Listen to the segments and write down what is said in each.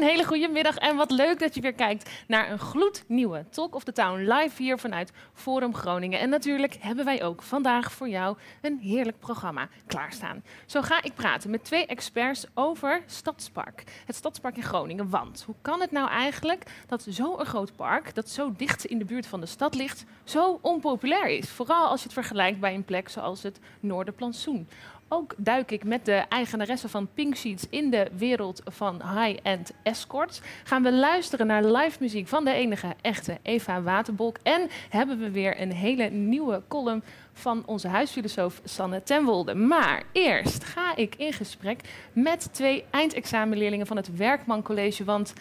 Een hele goede middag en wat leuk dat je weer kijkt naar een gloednieuwe Talk of the Town live hier vanuit Forum Groningen. En natuurlijk hebben wij ook vandaag voor jou een heerlijk programma klaarstaan. Zo ga ik praten met twee experts over Stadspark. Het Stadspark in Groningen. Want hoe kan het nou eigenlijk dat zo'n groot park, dat zo dicht in de buurt van de stad ligt, zo onpopulair is? Vooral als je het vergelijkt bij een plek zoals het Noorderplantsoen. Ook duik ik met de eigenaresse van Pink Sheets in de wereld van high-end escorts. Gaan we luisteren naar live muziek van de enige echte Eva Waterbolk. En hebben we weer een hele nieuwe column van onze huisfilosoof Sanne Tenwolde. Maar eerst ga ik in gesprek met twee eindexamenleerlingen van het Werkman College. Want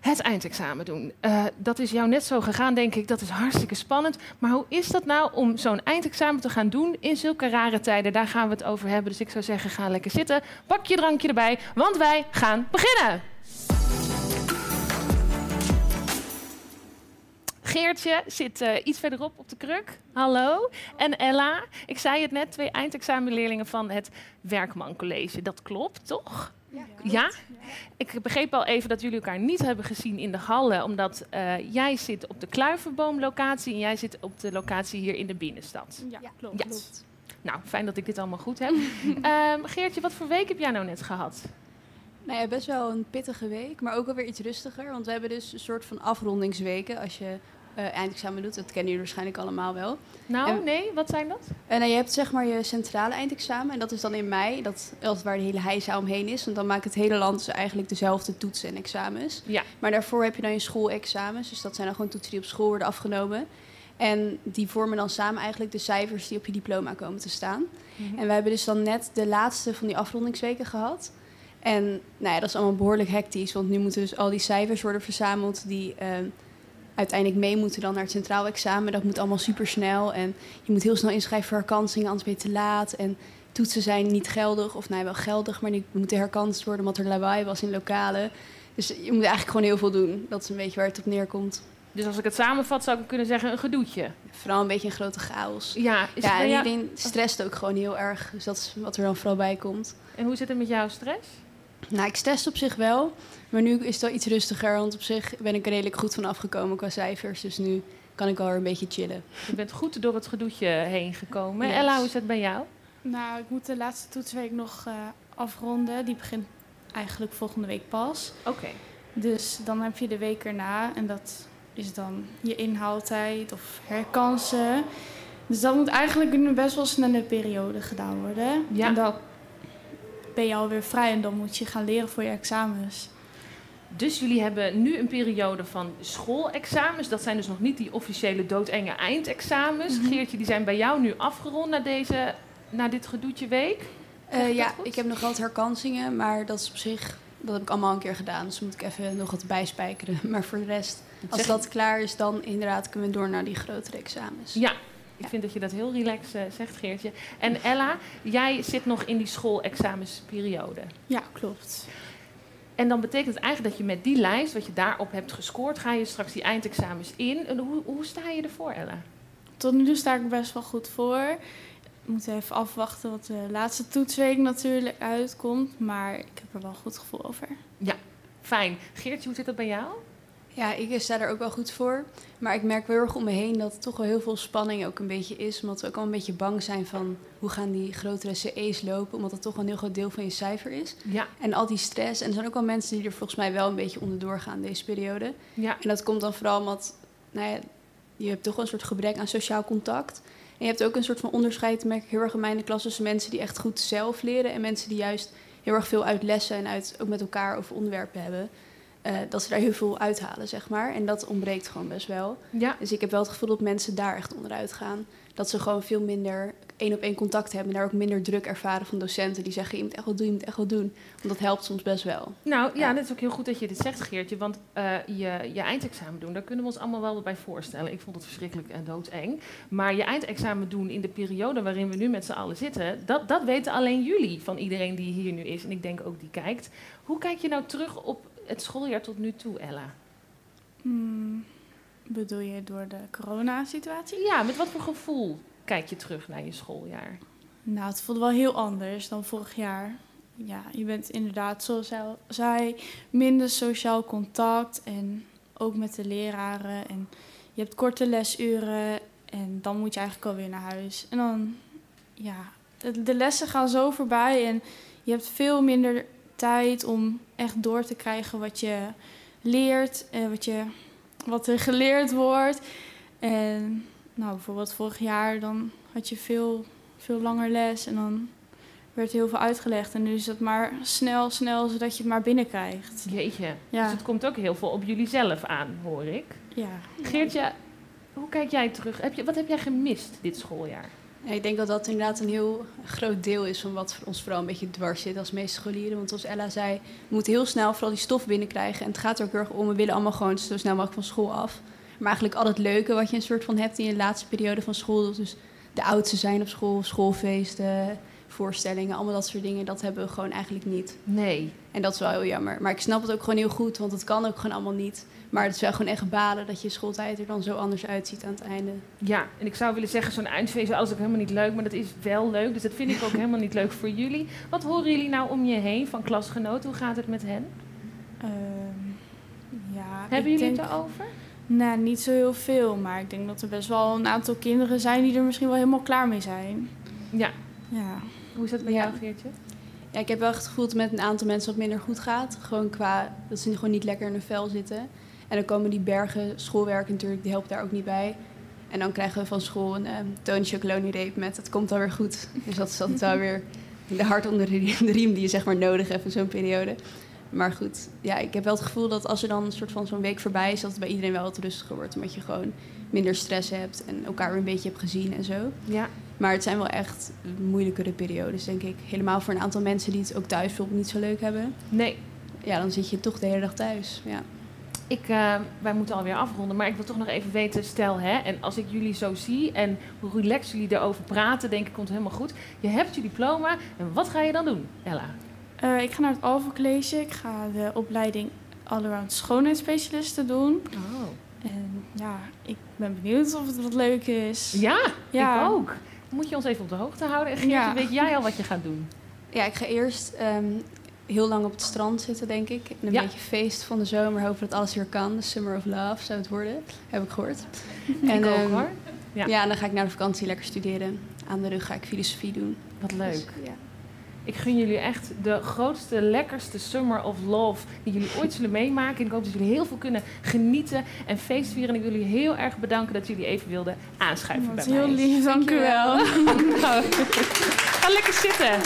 het eindexamen doen. Uh, dat is jou net zo gegaan, denk ik. Dat is hartstikke spannend. Maar hoe is dat nou om zo'n eindexamen te gaan doen in zulke rare tijden? Daar gaan we het over hebben. Dus ik zou zeggen, ga lekker zitten. Pak je drankje erbij, want wij gaan beginnen. Geertje zit uh, iets verderop op de kruk. Hallo. En Ella, ik zei het net, twee eindexamenleerlingen van het Werkman College. Dat klopt, toch? Ja, ja? Ik begreep al even dat jullie elkaar niet hebben gezien in de hallen, omdat uh, jij zit op de Kluivenboom-locatie en jij zit op de locatie hier in de binnenstad. Ja, klopt. Ja. klopt. Nou, fijn dat ik dit allemaal goed heb. um, Geertje, wat voor week heb jij nou net gehad? Nou ja, best wel een pittige week, maar ook alweer iets rustiger. Want we hebben dus een soort van afrondingsweken als je uh, eindexamen doet. Dat kennen jullie waarschijnlijk allemaal wel. Nou, en, nee, wat zijn dat? Uh, nou, je hebt zeg maar je centrale eindexamen. En dat is dan in mei, dat, als waar de hele heisa omheen is. Want dan maakt het hele land dus eigenlijk dezelfde toetsen en examens. Ja. Maar daarvoor heb je dan je schoolexamens. Dus dat zijn dan gewoon toetsen die op school worden afgenomen. En die vormen dan samen eigenlijk de cijfers die op je diploma komen te staan. Mm -hmm. En we hebben dus dan net de laatste van die afrondingsweken gehad. En nou ja, dat is allemaal behoorlijk hectisch. Want nu moeten dus al die cijfers worden verzameld die... Uh, uiteindelijk mee moeten dan naar het centraal examen. Dat moet allemaal super snel. En je moet heel snel inschrijven voor herkansingen, anders ben je te laat. En toetsen zijn niet geldig, of nee, wel geldig, maar die moeten herkanst worden omdat er lawaai was in lokalen. Dus je moet eigenlijk gewoon heel veel doen. Dat is een beetje waar het op neerkomt. Dus als ik het samenvat, zou ik kunnen zeggen een gedoetje. Vooral een beetje een grote chaos. Ja, is ja en iedereen stresst ook gewoon heel erg. Dus dat is wat er dan vooral bij komt. En hoe zit het met jouw stress? Nou, ik test op zich wel. Maar nu is het wel iets rustiger. Want op zich ben ik er redelijk goed van afgekomen qua cijfers. Dus nu kan ik al een beetje chillen. Je bent goed door het gedoetje heen gekomen. Yes. Ella, hoe is het bij jou? Nou, ik moet de laatste toetsweek nog uh, afronden. Die begint eigenlijk volgende week pas. Oké. Okay. Dus dan heb je de week erna. En dat is dan je inhaaltijd of herkansen. Dus dat moet eigenlijk in een best wel snelle periode gedaan worden. Ja. En dan ben je alweer vrij en dan moet je gaan leren voor je examens. Dus jullie hebben nu een periode van schoolexamens. Dat zijn dus nog niet die officiële doodenge eindexamens. Mm -hmm. Geertje, die zijn bij jou nu afgerond na, deze, na dit gedoetje week? Uh, ja, ik heb nog wat herkansingen, maar dat is op zich... Dat heb ik allemaal een keer gedaan, dus moet ik even nog wat bijspijkeren. Maar voor de rest, als dat klaar is, dan inderdaad kunnen we door naar die grotere examens. Ja, ik vind dat je dat heel relaxed uh, zegt, Geertje. En Ella, jij zit nog in die schoolexamensperiode. Ja, klopt. En dan betekent het eigenlijk dat je met die lijst, wat je daarop hebt gescoord, ga je straks die eindexamens in. En hoe, hoe sta je ervoor, Ella? Tot nu toe sta ik best wel goed voor. We moeten even afwachten wat de laatste toetsweek natuurlijk uitkomt. Maar ik heb er wel een goed gevoel over. Ja, fijn. Geertje, hoe zit dat bij jou? Ja, ik sta er ook wel goed voor. Maar ik merk wel heel erg om me heen dat er toch wel heel veel spanning ook een beetje is. Omdat we ook al een beetje bang zijn van hoe gaan die grotere CE's lopen. Omdat dat toch wel een heel groot deel van je cijfer is. Ja. En al die stress. En er zijn ook wel mensen die er volgens mij wel een beetje onderdoor gaan deze periode. Ja. En dat komt dan vooral omdat nou ja, je hebt toch wel een soort gebrek aan sociaal contact. En je hebt ook een soort van onderscheid, merk ik heel erg in mijn klas, tussen mensen die echt goed zelf leren en mensen die juist heel erg veel uit lessen en uit ook met elkaar over onderwerpen hebben. Eh, dat ze daar heel veel uithalen, zeg maar. En dat ontbreekt gewoon best wel. Ja, Dus ik heb wel het gevoel dat mensen daar echt onderuit gaan. Dat ze gewoon veel minder één op één contact hebben. En daar ook minder druk ervaren van docenten die zeggen: je moet echt wel doen, je moet echt wel doen. Want dat helpt soms best wel. nou ja, Ja. dat is ook heel goed dat je dit zegt, Geertje. Want eh, je, je eindexamen doen, daar kunnen we ons allemaal wel bij voorstellen. Ik vond het verschrikkelijk en doodeng. Maar je eindexamen doen in de periode waarin we nu met z'n allen zitten, dat, dat weten alleen jullie van iedereen die hier nu is. En ik denk ook die kijkt. Hoe kijk je nou terug op het schooljaar tot nu toe, Ella? Hmm, bedoel je door de coronasituatie? Ja, met wat voor gevoel kijk je terug naar je schooljaar? Nou, het voelde wel heel anders dan vorig jaar. Ja, je bent inderdaad, zoals zij al zei, minder sociaal contact en ook met de leraren. En je hebt korte lesuren en dan moet je eigenlijk alweer naar huis. En dan, ja, de lessen gaan zo voorbij en je hebt veel minder tijd om echt door te krijgen wat je leert en wat, je, wat er geleerd wordt. En nou, bijvoorbeeld vorig jaar dan had je veel veel langer les en dan werd heel veel uitgelegd. En nu is het maar snel, snel, zodat je het maar binnenkrijgt. Jeetje. Ja. Dus het komt ook heel veel op jullie zelf aan, hoor ik. Ja. Geertje, hoe kijk jij terug? Heb je, wat heb jij gemist dit schooljaar? Ik denk dat dat inderdaad een heel groot deel is van wat voor ons vooral een beetje dwars zit als meeste scholieren. Want zoals Ella zei, we moeten heel snel vooral die stof binnenkrijgen. En het gaat er ook heel erg om, we willen allemaal gewoon zo snel mogelijk van school af. Maar eigenlijk al het leuke wat je een soort van hebt in je laatste periode van school. Dus de oudste zijn op school, schoolfeesten, voorstellingen, allemaal dat soort dingen. Dat hebben we gewoon eigenlijk niet. Nee. En dat is wel heel jammer. Maar ik snap het ook gewoon heel goed, want het kan ook gewoon allemaal niet. Maar het is wel gewoon echt balen dat je schooltijd er dan zo anders uitziet aan het einde. Ja, en ik zou willen zeggen, zo'n eindfeest is alles ook helemaal niet leuk, maar dat is wel leuk. Dus dat vind ik ook helemaal niet leuk voor jullie. Wat horen jullie nou om je heen van klasgenoten? Hoe gaat het met hen? Ehm, ja Hebben ik jullie denk, het erover? Nou, niet zo heel veel. Maar ik denk dat er best wel een aantal kinderen zijn die er misschien wel helemaal klaar mee zijn. Ja. Ja. Hoe is dat bij Ja. jou, Geertje? Ja, ik heb wel echt het gevoel dat het met een aantal mensen wat minder goed gaat. Gewoon qua dat ze gewoon niet lekker in hun vel zitten. En dan komen die bergen schoolwerk natuurlijk, die helpt daar ook niet bij. En dan krijgen we van school een um, Tony Chocolonely-reep met het komt alweer goed. Dus dat is altijd wel weer de hart onder de riem, de riem die je zeg maar nodig hebt in zo'n periode. Maar goed, ja, ik heb wel het gevoel dat als er dan een soort van zo'n week voorbij is, dat het bij iedereen wel wat rustiger wordt. Omdat je gewoon minder stress hebt en elkaar weer een beetje hebt gezien en zo. Ja. Maar het zijn wel echt moeilijkere periodes, denk ik. Helemaal voor een aantal mensen die het ook thuis bijvoorbeeld niet zo leuk hebben. Nee, Ja, dan zit je toch de hele dag thuis. Ja. Ik, eh, wij moeten alweer afronden, maar ik wil toch nog even weten, stel hè, en als ik jullie zo zie en hoe relaxed jullie erover praten, denk ik, komt het helemaal goed. Je hebt je diploma en wat ga je dan doen, Ella? Eh, ik ga naar het Alpha College. Ik ga de opleiding Allround Schoonheidsspecialisten doen. Oh. En ja, ik ben benieuwd of het wat leuk is. Ja, Ja. ik ook. Moet je ons even op de hoogte houden? En Geertje, Ja. weet jij al wat je gaat doen? ja, ik ga eerst ehm, heel lang op het strand zitten, denk ik. En een Ja. beetje feest van de zomer. Hopen dat alles weer kan. De Summer of Love zou het worden, heb ik gehoord. en, ik ook ehm, hoor. Ja. Ja. en dan ga ik naar de vakantie lekker studeren. Aan de rug ga ik filosofie doen. Wat leuk. Dus, ja. Ik gun jullie echt de grootste, lekkerste Summer of Love die jullie ooit zullen meemaken. En ik hoop dat jullie heel veel kunnen genieten en feestvieren. En ik wil jullie heel erg bedanken dat jullie even wilden aanschuiven bij is heel mij. lief, dank u wel. Nou, ga lekker zitten.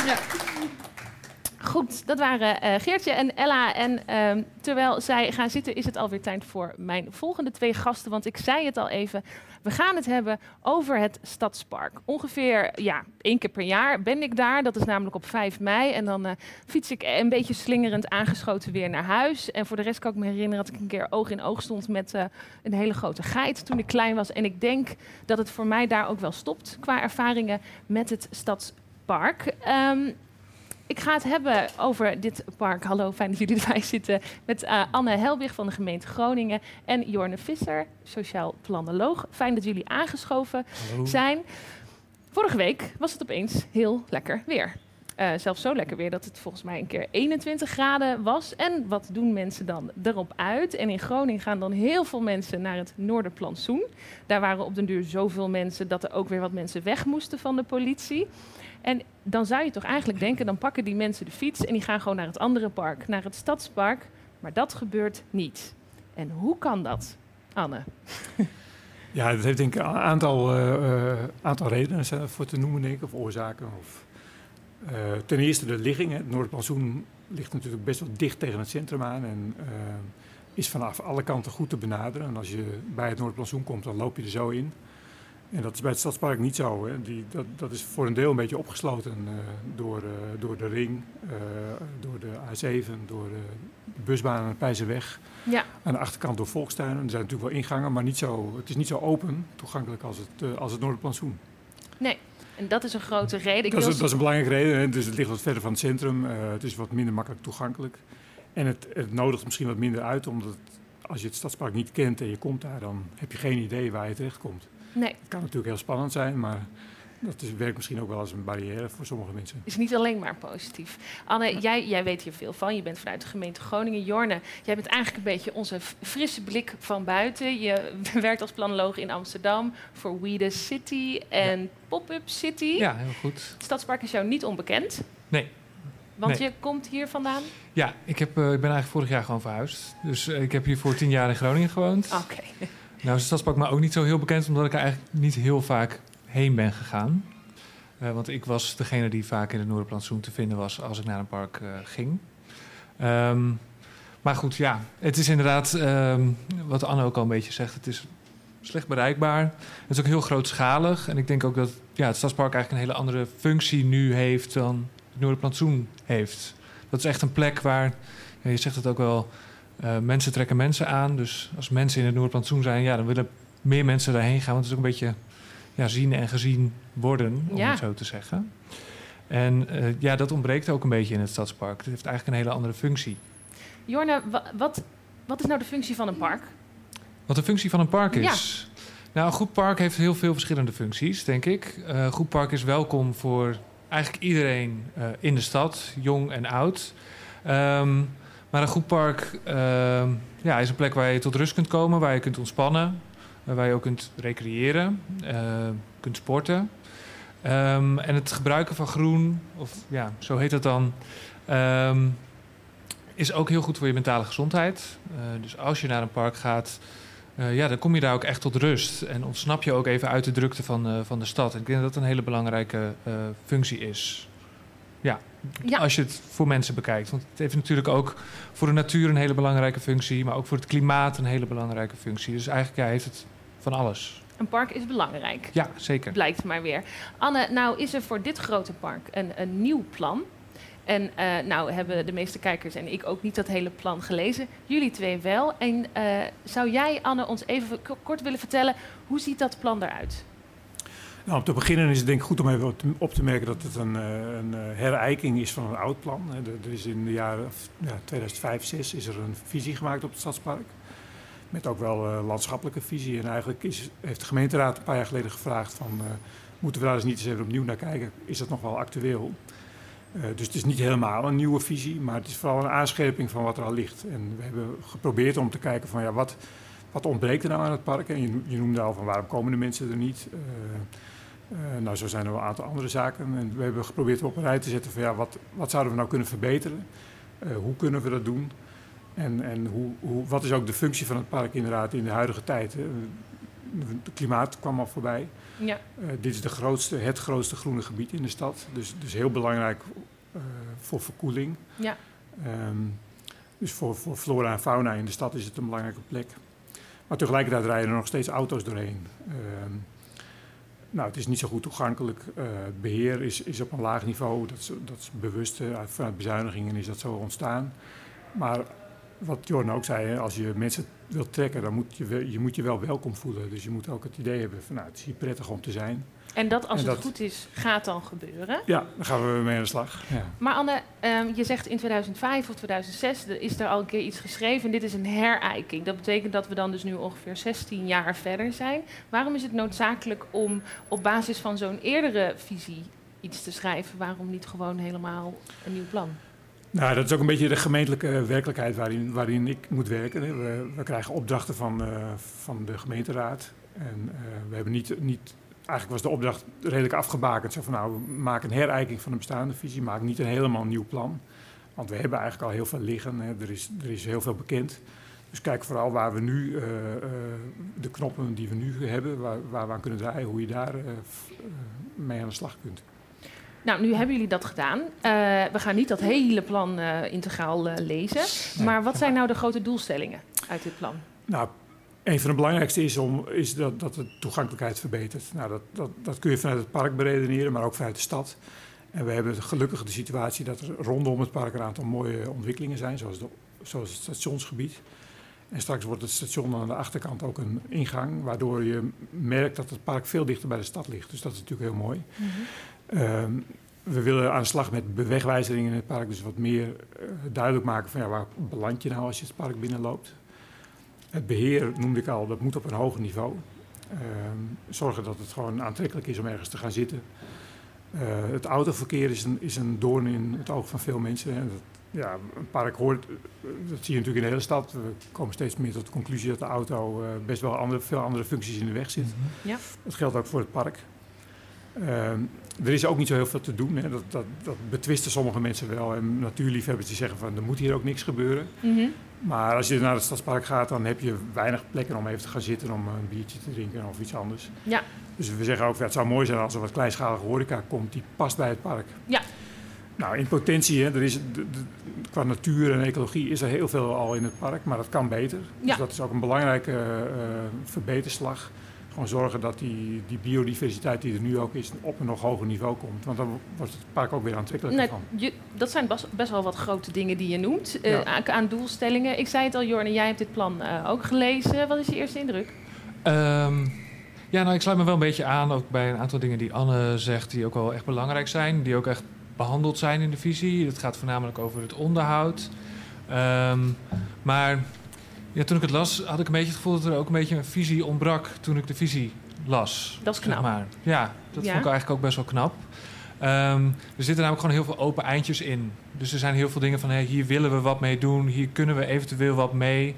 Goed, dat waren eh, Geertje en Ella. En ehm, terwijl zij gaan zitten, is het alweer tijd voor mijn volgende twee gasten. Want ik zei het al even, we gaan het hebben over het Stadspark. Ongeveer ja, één keer per jaar ben ik daar. Dat is namelijk op 5 mei. En dan eh, fiets ik een beetje slingerend aangeschoten weer naar huis. En voor de rest kan ik me herinneren dat ik een keer oog in oog stond met eh, een hele grote geit toen ik klein was. En ik denk dat het voor mij daar ook wel stopt qua ervaringen met het Stadspark. Ehm, ik ga het hebben over dit park. Hallo, fijn dat jullie erbij zitten. Met eh, Anne Helwig van de gemeente Groningen en Jorne Visser, sociaal planoloog. Fijn dat jullie aangeschoven zijn. Vorige week was het opeens heel lekker weer. Eh, zelfs zo lekker weer dat het volgens mij een keer 21 graden was. En wat doen mensen dan erop uit? En in Groningen gaan dan heel veel mensen naar het Noorderplantsoen. Daar waren op den duur zoveel mensen dat er ook weer wat mensen weg moesten van de politie. En dan zou je toch eigenlijk denken, dan pakken die mensen de fiets en die gaan gewoon naar het andere park, naar het stadspark. Maar dat gebeurt niet. En hoe kan dat, Anne? Ja, dat heeft denk ik een aantal, eh, eh, aantal redenen er voor te noemen, denk ik, of oorzaken. Of, eh, ten eerste de ligging. Het Noordplantsoen ligt natuurlijk best wel dicht tegen het centrum aan en eh, is vanaf alle kanten goed te benaderen. En als je bij het Noordplantsoen komt, dan loop je er zo in. En dat is bij het Stadspark niet zo. Hè. Die, dat, dat is voor een deel een beetje opgesloten eh, door, eh, door de ring, eh, door de A7, door de busbaan aan de Pijzerweg. Ja, Aan de achterkant door volkstuinen. Er zijn natuurlijk wel ingangen, maar niet zo, het is niet zo open toegankelijk als het, als het Noorderplantsoen. en dat is een grote reden. Ik Dat is, wil- dat is een belangrijke reden. Hè. Dus het ligt wat verder van het centrum. het is wat minder makkelijk toegankelijk. En het, het nodigt misschien wat minder uit, omdat als je het stadspark niet kent en je komt daar, dan heb je geen idee waar je terecht komt. Nee, Het kan natuurlijk heel spannend zijn, maar dat is, werkt misschien ook wel als een barrière voor sommige mensen. is niet alleen maar positief. Anne, jij, jij weet hier veel van. Je bent vanuit de gemeente Groningen. Jorne, jij bent eigenlijk een beetje onze frisse blik van buiten. Je werkt als planoloog in Amsterdam voor We The City en Pop-Up City. Ja, heel goed. Het Stadspark is jou niet onbekend. Nee. Want Nee. je komt hier vandaan? Ja, ik, heb, eh, ik ben eigenlijk vorig jaar gewoon verhuisd. Dus eh, ik heb hier voor tien jaar in Groningen gewoond. Oké. Nou is Stadspark maar ook niet zo heel bekend, omdat ik er eigenlijk niet heel vaak heen ben gegaan. Eh, want ik was degene die vaak in het Noorderplantsoen te vinden was als ik naar een park eh, ging. Ehm, maar goed, ja, het is inderdaad, ehm, wat Anne ook al een beetje zegt, het is slecht bereikbaar. Het is ook heel grootschalig. En ik denk ook dat ja, het Stadspark eigenlijk een hele andere functie nu heeft dan het Noorderplantsoen heeft. Dat is echt een plek waar, je zegt het ook wel, eh, mensen trekken mensen aan. Dus als mensen in het Noordplantsoen zijn, ja, dan willen meer mensen daarheen gaan. Want het is ook een beetje ja, zien en gezien worden, om Ja. het zo te zeggen. En eh, ja, dat ontbreekt ook een beetje in het stadspark. Het heeft eigenlijk een hele andere functie. Jorne, wa- wat, wat is nou de functie van een park? Wat de functie van een park Ja. is. Nou, een goed park heeft heel veel verschillende functies, denk ik. Eh, een goed park is welkom voor eigenlijk iedereen in de stad, jong en oud. Ehm, maar een goed park ehm, ja, is een plek waar je tot rust kunt komen, waar je kunt ontspannen, eh, waar je ook kunt recreëren, eh, kunt sporten. Ehm, en het gebruiken van groen, of ja, zo heet het dan, ehm, is ook heel goed voor je mentale gezondheid. Eh, dus als je naar een park gaat, ja, dan kom je daar ook echt tot rust. En ontsnap je ook even uit de drukte van, van de stad. Ik denk dat dat een hele belangrijke functie is. Ja, Ja. als je het voor mensen bekijkt. Want het heeft natuurlijk ook voor de natuur een hele belangrijke functie. Maar ook voor het klimaat een hele belangrijke functie. Dus eigenlijk ja, heeft het van alles. Een park is belangrijk. Ja, zeker. Blijkt maar weer. Anne, nou is er voor dit grote park een, een nieuw plan. En eh, nou hebben de meeste kijkers en ik ook niet dat hele plan gelezen. Jullie twee wel. En eh, zou jij, Anne, ons even kort willen vertellen... hoe ziet dat plan eruit? Nou, om te beginnen is het denk ik goed om even op te- merken dat het een, eh, een eh, herijking is van een oud plan. Er is in de jaren ja, 2005, 2006 is er een visie gemaakt op het stadspark. Met ook wel eh, landschappelijke visie. En eigenlijk is, heeft de gemeenteraad een paar jaar geleden gevraagd van... moeten we daar eens niet eens even opnieuw naar kijken? Is dat nog wel actueel? Dus het is niet helemaal een nieuwe visie, maar het is vooral een aanscherping van wat er al ligt. En we hebben geprobeerd om te kijken van ja, wat, wat ontbreekt er nou aan het park? En je, je noemde al van waarom komen de mensen er niet? Eh, eh, nou, zo zijn er wel een aantal andere zaken. En we hebben geprobeerd op een rij te zetten van ja, wat, wat zouden we nou kunnen verbeteren? Eh, hoe kunnen we dat doen? En, en hoe, hoe, wat is ook de functie van het park inderdaad in de huidige tijd? Hè? Het klimaat kwam al voorbij. Ja, Eh, dit is de grootste, het grootste groene gebied in de stad. Dus, dus heel belangrijk eh, voor verkoeling. ja. Ehm, dus voor, voor flora en fauna in de stad is het een belangrijke plek. Maar tegelijkertijd rijden er nog steeds auto's doorheen. Ehm, nou, het is niet zo goed toegankelijk. Het beheer is, is op een laag niveau. Dat is, dat bewust. eh, uit- vanuit bezuinigingen is dat zo ontstaan. Maar wat Jorn ook zei, hè, als je mensen wilt trekken, dan moet je, je moet je wel welkom voelen. Dus je moet ook het idee hebben van, nou, het is hier prettig om te zijn. En dat als En het dat- goed is, gaat dan gebeuren. Ja, daar gaan we mee aan de slag. Ja. Maar Anne, ehm, je zegt in 2005 of 2006 er is er al een keer iets geschreven. Dit is een herijking. Dat betekent dat we dan dus nu ongeveer 16 jaar verder zijn. Waarom is het noodzakelijk om op basis van zo'n eerdere visie iets te schrijven? Waarom niet gewoon helemaal een nieuw plan? Nou, dat is ook een beetje de gemeentelijke werkelijkheid waarin, waarin ik moet werken. hè. We, we krijgen opdrachten van, eh, van de gemeenteraad. En eh, we hebben niet, niet... Eigenlijk was de opdracht redelijk afgebakend. Zo van, nou, maak een herijking van de bestaande visie. Maak niet een helemaal nieuw plan. Want we hebben eigenlijk al heel veel liggen. Hè. Er, is, er is heel veel bekend. Dus kijk vooral waar we nu, eh, eh, de knoppen die we nu hebben, waar, waar we aan kunnen draaien, hoe je daar eh, eh, mee aan de slag kunt. Nou, nu hebben jullie dat gedaan. Eh, we gaan niet dat hele plan eh, integraal eh, lezen. Maar wat zijn nou de grote doelstellingen uit dit plan? Nou, een van de belangrijkste is, om, is dat, dat de toegankelijkheid verbetert. Nou, dat, dat, dat kun je vanuit het park beredeneren, maar ook vanuit de stad. En we hebben gelukkig de situatie dat er rondom het park een aantal mooie ontwikkelingen zijn, zoals, de, zoals het stationsgebied. En straks wordt het station aan de achterkant ook een ingang, waardoor je merkt dat het park veel dichter bij de stad ligt. Dus dat is natuurlijk heel mooi. Ehm, we willen aan de slag met bewegwijzeringen in het park, dus wat meer eh, duidelijk maken van ja, waar beland je nou als je het park binnenloopt. Het beheer, noemde ik al, dat moet op een hoger niveau. Ehm, zorgen dat het gewoon aantrekkelijk is om ergens te gaan zitten. Eh, het autoverkeer is een, is een doorn in het oog van veel mensen. En dat, ja, een park hoort, eh, dat zie je natuurlijk in de hele stad. We komen steeds meer tot de conclusie dat de auto best wel andere, veel andere functies in de weg zit. Ja. Dat geldt ook voor het park. Er is ook niet zo heel veel te doen. Hè. Dat, dat, dat betwisten sommige mensen wel. En natuurliefhebbers die zeggen van er moet hier ook niks gebeuren. Mhm. Maar als je naar het stadspark gaat, dan heb je weinig plekken om even te gaan zitten om een biertje te drinken of iets anders. Ja. Dus we zeggen ook, het zou mooi zijn als er wat kleinschalige horeca komt die past bij het park. Ja. Nou, in potentie, hè, er is, de- de- qua natuur en ecologie is er heel veel al in het park, maar dat kan beter. Ja. Dus dat is ook een belangrijke eh, verbeterslag. Gewoon zorgen dat die, die biodiversiteit die er nu ook is, op een nog hoger niveau komt. Want dan wordt het park ook weer aantrekkelijker Nee, van. je, dat zijn bas- best wel wat grote dingen die je noemt eh, Ja. aan, aan doelstellingen. Ik zei het al, Jorne, jij hebt dit plan eh, ook gelezen. Wat is je eerste indruk? Ehm, ja, nou, ik sluit me wel een beetje aan ook bij een aantal dingen die Anne zegt, die ook wel echt belangrijk zijn, die ook echt behandeld zijn in de visie. Het gaat voornamelijk over het onderhoud. Ehm, maar ja, toen ik het las, had ik een beetje het gevoel dat er ook een beetje een visie ontbrak toen ik de visie las. Dat is zeg knap. maar. Ja, dat Ja? vond ik eigenlijk ook best wel knap. Ehm, er zitten namelijk gewoon heel veel open eindjes in. Dus er zijn heel veel dingen van hé, hier willen we wat mee doen, hier kunnen we eventueel wat mee.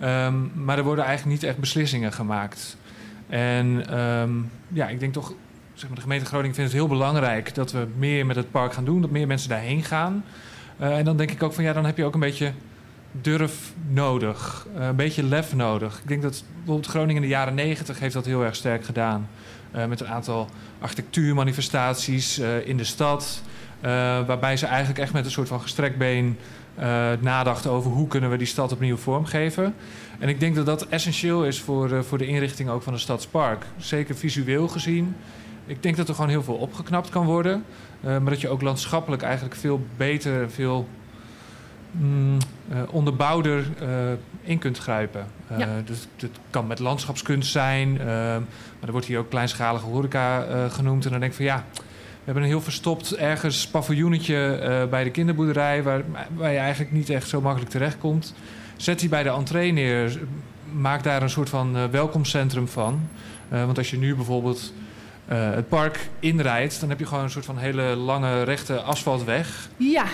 Ehm, maar er worden eigenlijk niet echt beslissingen gemaakt. En ehm, ja, ik denk toch, zeg maar, de gemeente Groningen vindt het heel belangrijk dat we meer met het park gaan doen, dat meer mensen daarheen gaan. Eh, en dan denk ik ook van ja, dan heb je ook een beetje durf nodig, eh, een beetje lef nodig. Ik denk dat bijvoorbeeld Groningen in de jaren negentig heeft dat heel erg sterk gedaan. Eh, met een aantal architectuurmanifestaties eh, in de stad. waarbij ze eigenlijk echt met een soort van gestrekt been nadachten over hoe kunnen we die stad opnieuw vormgeven. En ik denk dat dat essentieel is voor, voor de inrichting ook van het stadspark. Zeker visueel gezien. Ik denk dat er gewoon heel veel opgeknapt kan worden. maar dat je ook landschappelijk eigenlijk veel beter, veel mm, eh, onderbouwder eh, in kunt grijpen. Eh, Ja. dus het kan met landschapskunst zijn. maar er wordt hier ook kleinschalige horeca genoemd. En dan denk ik van ja, we hebben een heel verstopt ergens paviljoenetje eh, bij de kinderboerderij... Waar, waar je eigenlijk niet echt zo makkelijk terechtkomt. Zet die bij de entree neer. Maak daar een soort van eh, welkomstcentrum van. Want als je nu bijvoorbeeld het park inrijdt... dan heb je gewoon een soort van hele lange rechte asfaltweg. Ja,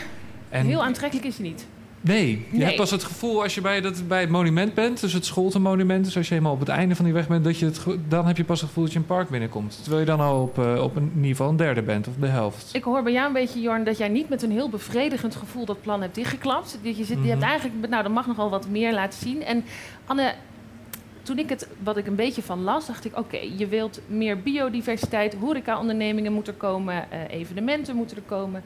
En heel aantrekkelijk is het niet. Nee, je Nee. hebt pas het gevoel als je bij, dat, bij het monument bent, dus het Scholtenmonument, dus als je helemaal op het einde van die weg bent, dat je het, dan heb je pas het gevoel dat je een park binnenkomt. Terwijl je dan al op, eh, op een, geval een derde bent, of de helft. Ik hoor bij jou een beetje, Jorn, dat jij niet met een heel bevredigend gevoel dat plan hebt dichtgeklapt. Dat je, zit, je hebt Mhm. eigenlijk, nou, dat mag nogal wat meer laten zien. En Anne, toen ik het, wat ik een beetje van las, dacht ik, oké, je wilt meer biodiversiteit, horecaondernemingen moeten er komen, eh, evenementen moeten er komen,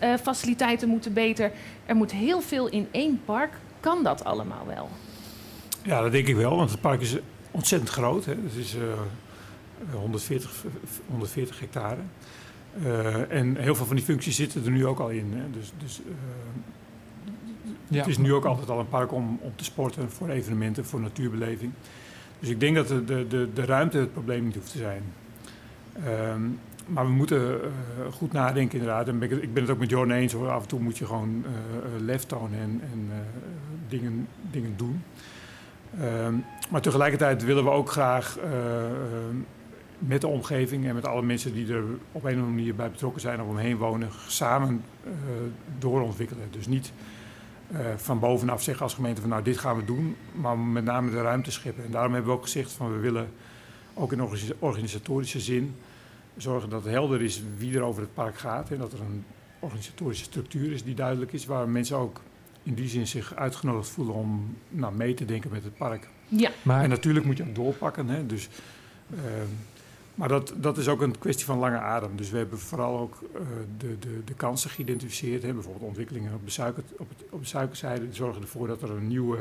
sportfaciliteiten moeten beter. Er moet heel veel in één park. Kan dat allemaal wel? Ja, dat denk ik wel, want het park is ontzettend groot. Hè. Het is eh, 140, v- v- 140 hectare. Eh, en heel veel van die functies zitten er nu ook al in. Hè. Dus, dus eh, Ja. het is nu ook altijd al een park om, om te sporten, voor evenementen, voor natuurbeleving. Dus ik denk dat de, de, de, de ruimte het probleem niet hoeft te zijn. Ehm, maar we moeten eh, goed nadenken inderdaad. En ik, ik ben het ook met Jorn eens hoor. Af en toe moet je gewoon eh, eh, lef tonen en, en dingen, dingen doen. Ehm, maar tegelijkertijd willen we ook graag met de omgeving en met alle mensen die er op een of andere manier bij betrokken zijn of omheen wonen, samen doorontwikkelen. Dus niet van bovenaf zeggen als gemeente van nou dit gaan we doen, maar met name de ruimte scheppen. En daarom hebben we ook gezegd van we willen ook in organisa- organisatorische zin zorgen dat het helder is wie er over het park gaat en dat er een organisatorische structuur is die duidelijk is, waar mensen ook in die zin zich uitgenodigd voelen om nou, mee te denken met het park. Ja, Maar En natuurlijk moet je ook doorpakken. Hè? Dus, ehm, Maar dat, dat is ook een kwestie van lange adem. Dus we hebben vooral ook eh, de, de, de kansen geïdentificeerd. Hè. Bijvoorbeeld ontwikkelingen op de, suiker, op, het, op de suikerzijde die zorgen ervoor dat er een nieuw eh,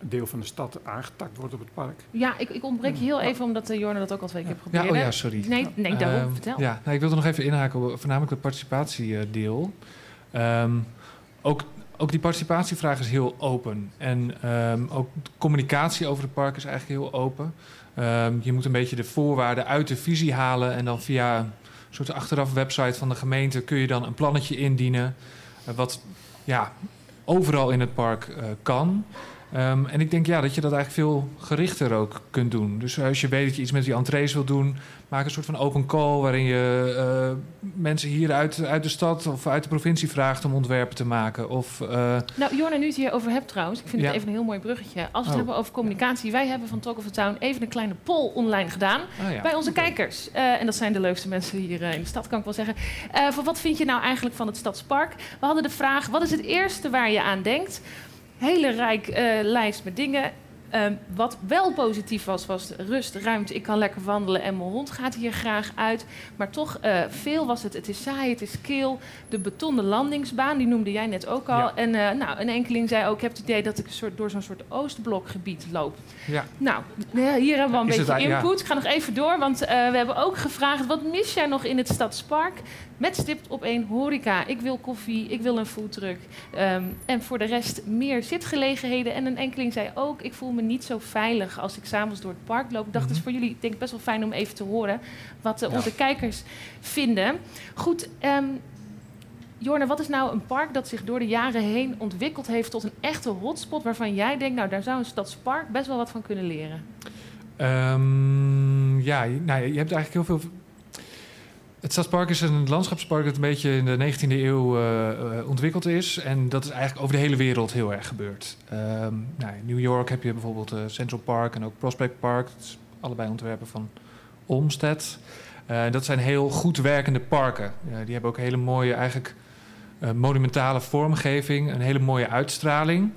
deel van de stad aangetakt wordt op het park. Ja, ik, ik ontbreek je heel even omdat uh, Jorne dat ook al twee keer Ja, probeerde. oh ja, sorry. Nee, nee daarom, Ehm, vertel. Ja, nou, ik wilde nog even inhaken op voornamelijk het participatiedeel. Ehm ook, ook die participatievraag is heel open. En ehm, ook de communicatie over het park is eigenlijk heel open. Ehm, je moet een beetje de voorwaarden uit de visie halen... en dan via een soort achteraf website van de gemeente... kun je dan een plannetje indienen... eh, wat ja, overal in het park eh, kan... Ehm, en ik denk ja, dat je dat eigenlijk veel gerichter ook kunt doen. Dus als je weet dat je iets met die entrees wil doen, maak een soort van open call waarin je eh, mensen hier uit, uit de stad of uit de provincie vraagt om ontwerpen te maken. Of eh, Nou, Jorne, nu het hier over hebt trouwens, ik vind Ja. het even een heel mooi bruggetje. Als we het Oh. hebben over communicatie, wij hebben van Talk of the Town even een kleine poll online gedaan. oh ja. Bij onze kijkers. Eh, en dat zijn de leukste mensen hier in de stad, kan ik wel zeggen. Van wat vind je nou eigenlijk van het Stadspark? We hadden de vraag, wat is het eerste waar je aan denkt? Hele rijk eh, lijst met dingen. Ehm, wat wel positief was, was rust, ruimte. Ik kan lekker wandelen en mijn hond gaat hier graag uit. Maar toch, eh, veel was het. Het is saai, het is kil. De betonnen landingsbaan, die noemde jij net ook al. Ja. En eh, nou, een enkeling zei ook, ik heb het idee dat ik een soort, door zo'n soort Oostblokgebied loop. ja. Nou, hier hebben we al een Is beetje ja. input. Ik ga nog even door, want we hebben ook gevraagd... wat mis jij nog in het Stadspark? Met stipt op één horeca. Ik wil koffie, ik wil een foodtruck. Ehm, en voor de rest meer zitgelegenheden. En een enkeling zei ook... ik voel me niet zo veilig als ik s'avonds door het park loop. Ik dacht, het is Mhm. voor jullie denk ik best wel fijn om even te horen... wat eh, Ja. onze kijkers vinden. Goed, ehm Jorne, wat is nou een park dat zich door de jaren heen ontwikkeld heeft... tot een echte hotspot waarvan jij denkt... nou, daar zou een Stadspark best wel wat van kunnen leren? Ehm, ja, nou, je hebt eigenlijk heel veel. Het Stadspark is een landschapspark dat een beetje in de 19e eeuw eh, eh, ontwikkeld is. En dat is eigenlijk over de hele wereld heel erg gebeurd. Ehm, nou, in New York heb je bijvoorbeeld eh, Central Park en ook Prospect Park. Allebei ontwerpen van Olmsted. Dat zijn heel goed werkende parken. Die hebben ook hele mooie, eigenlijk monumentale vormgeving, een hele mooie uitstraling.